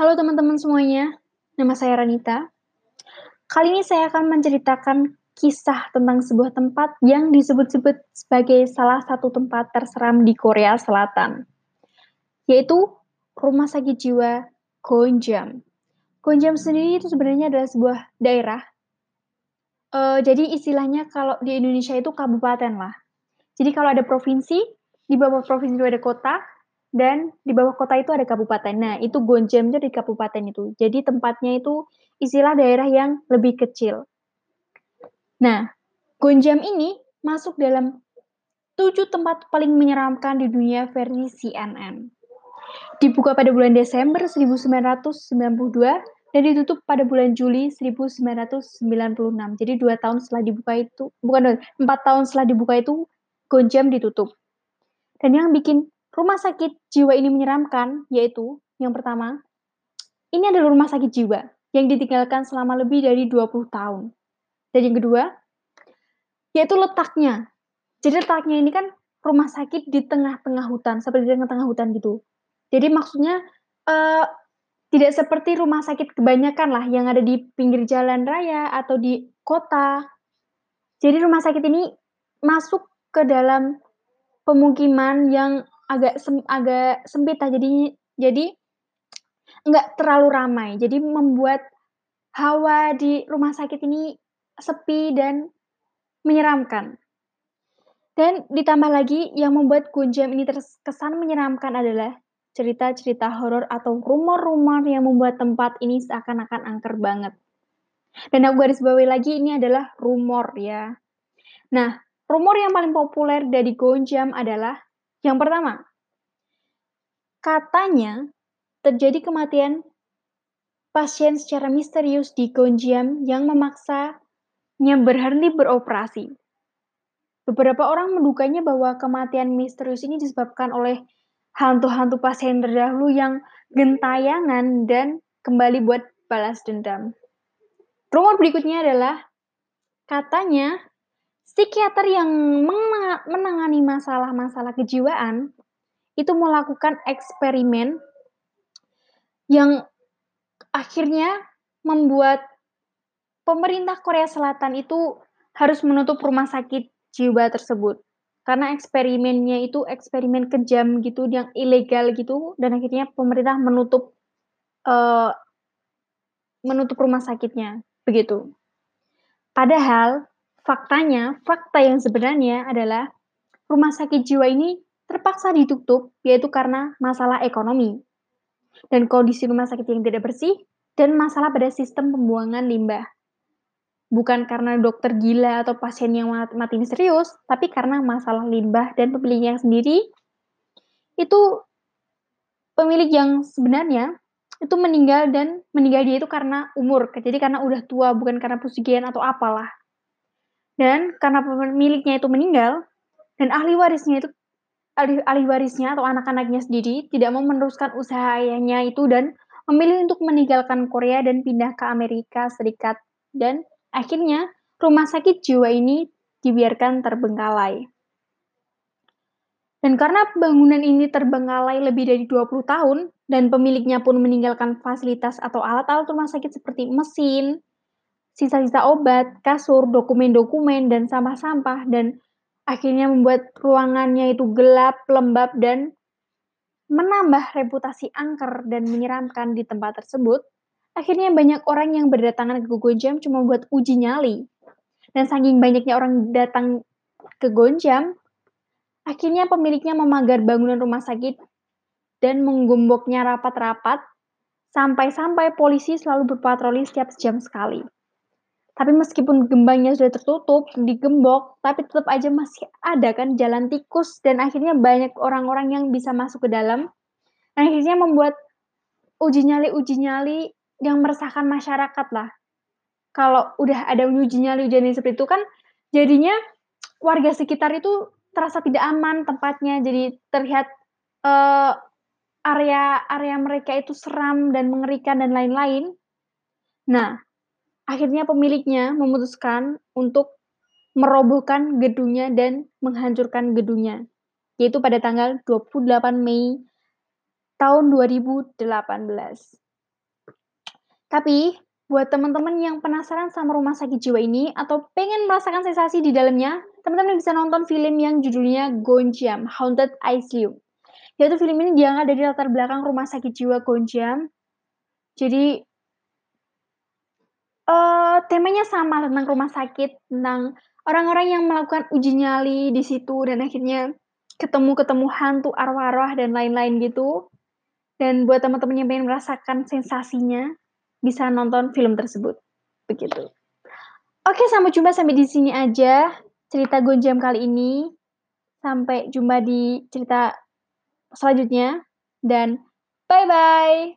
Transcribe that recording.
Halo teman-teman semuanya, nama saya Ranita. Kali ini saya akan menceritakan kisah tentang sebuah tempat yang disebut-sebut sebagai salah satu tempat terseram di Korea Selatan, yaitu Rumah Sakit Jiwa Gonjam. Gonjam sendiri itu sebenarnya adalah sebuah daerah. Uh, jadi istilahnya kalau di Indonesia itu kabupaten lah. Jadi kalau ada provinsi, di bawah provinsi itu ada kota, dan di bawah kota itu ada kabupaten. Nah, itu Gonjam itu di kabupaten itu. Jadi tempatnya itu istilah daerah yang lebih kecil. Nah, Gonjam ini masuk dalam tujuh tempat paling menyeramkan di dunia versi CNN. Dibuka pada bulan Desember 1992 dan ditutup pada bulan Juli 1996. Jadi dua tahun setelah dibuka itu, bukan empat tahun setelah dibuka itu, Gonjam ditutup. Dan yang bikin rumah sakit jiwa ini menyeramkan, yaitu yang pertama, ini adalah rumah sakit jiwa yang ditinggalkan selama lebih dari 20 tahun. Dan yang kedua, yaitu letaknya. Jadi letaknya ini kan rumah sakit di tengah-tengah hutan, seperti di tengah-tengah hutan gitu. Jadi maksudnya uh, tidak seperti rumah sakit kebanyakan lah yang ada di pinggir jalan raya atau di kota. Jadi rumah sakit ini masuk ke dalam pemukiman yang agak sem agak sempit lah jadi jadi nggak terlalu ramai. Jadi membuat hawa di rumah sakit ini sepi dan menyeramkan. Dan ditambah lagi yang membuat Gunjam ini terkesan menyeramkan adalah cerita-cerita horor atau rumor-rumor yang membuat tempat ini seakan-akan angker banget. Dan aku garis bawahi lagi ini adalah rumor ya. Nah, rumor yang paling populer dari Gonjam adalah yang pertama, katanya terjadi kematian pasien secara misterius di Gonjiam yang memaksanya berhenti beroperasi. Beberapa orang menduganya bahwa kematian misterius ini disebabkan oleh hantu-hantu pasien terdahulu yang gentayangan dan kembali buat balas dendam. Rumor berikutnya adalah katanya psikiater yang menangani masalah-masalah kejiwaan itu melakukan eksperimen yang akhirnya membuat pemerintah Korea Selatan itu harus menutup rumah sakit jiwa tersebut karena eksperimennya itu eksperimen kejam gitu yang ilegal gitu dan akhirnya pemerintah menutup uh, menutup rumah sakitnya begitu. Padahal Faktanya, fakta yang sebenarnya adalah rumah sakit jiwa ini terpaksa ditutup yaitu karena masalah ekonomi dan kondisi rumah sakit yang tidak bersih dan masalah pada sistem pembuangan limbah. Bukan karena dokter gila atau pasien yang mati misterius, tapi karena masalah limbah dan pemilik yang sendiri itu pemilik yang sebenarnya itu meninggal dan meninggal dia itu karena umur, jadi karena udah tua bukan karena pesugihan atau apalah. Dan karena pemiliknya itu meninggal dan ahli warisnya itu ahli, ahli warisnya atau anak-anaknya sendiri tidak mau meneruskan usaha ayahnya itu dan memilih untuk meninggalkan Korea dan pindah ke Amerika Serikat dan akhirnya rumah sakit jiwa ini dibiarkan terbengkalai. Dan karena bangunan ini terbengkalai lebih dari 20 tahun dan pemiliknya pun meninggalkan fasilitas atau alat-alat rumah sakit seperti mesin, sisa-sisa obat, kasur, dokumen-dokumen, dan sampah-sampah, dan akhirnya membuat ruangannya itu gelap, lembab, dan menambah reputasi angker dan menyeramkan di tempat tersebut, akhirnya banyak orang yang berdatangan ke Gonjam cuma buat uji nyali. Dan saking banyaknya orang datang ke Gonjam, akhirnya pemiliknya memagar bangunan rumah sakit dan menggemboknya rapat-rapat, sampai-sampai polisi selalu berpatroli setiap jam sekali. Tapi meskipun gembangnya sudah tertutup, digembok, tapi tetap aja masih ada kan jalan tikus dan akhirnya banyak orang-orang yang bisa masuk ke dalam. Dan akhirnya membuat uji nyali-uji nyali yang meresahkan masyarakat lah. Kalau udah ada uji nyali uji nyali seperti itu kan jadinya warga sekitar itu terasa tidak aman tempatnya, jadi terlihat uh, area area mereka itu seram dan mengerikan dan lain-lain. Nah, Akhirnya pemiliknya memutuskan untuk merobohkan gedungnya dan menghancurkan gedungnya, yaitu pada tanggal 28 Mei tahun 2018. Tapi, buat teman-teman yang penasaran sama rumah sakit jiwa ini atau pengen merasakan sensasi di dalamnya, teman-teman bisa nonton film yang judulnya Gonjiam: Haunted ICU. Yaitu film ini diangkat dari latar belakang rumah sakit jiwa Gonjiam. Jadi eee, temanya sama tentang rumah sakit, tentang orang-orang yang melakukan uji nyali di situ dan akhirnya ketemu-ketemu hantu, arwah-arwah, dan lain-lain gitu. Dan buat teman-teman yang pengen merasakan sensasinya, bisa nonton film tersebut, begitu. Oke, sampai jumpa sampai di sini aja cerita Gonjiam kali ini. Sampai jumpa di cerita selanjutnya dan bye-bye.